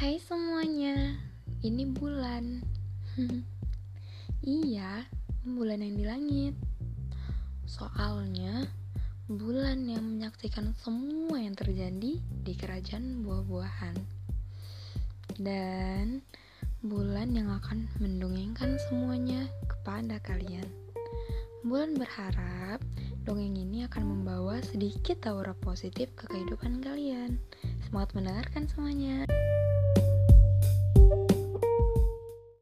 Hai semuanya, ini bulan. iya, bulan yang di langit. Soalnya, bulan yang menyaksikan semua yang terjadi di kerajaan buah-buahan. Dan bulan yang akan mendongengkan semuanya kepada kalian. Bulan berharap dongeng ini akan membawa sedikit aura positif ke kehidupan kalian. Semangat mendengarkan semuanya.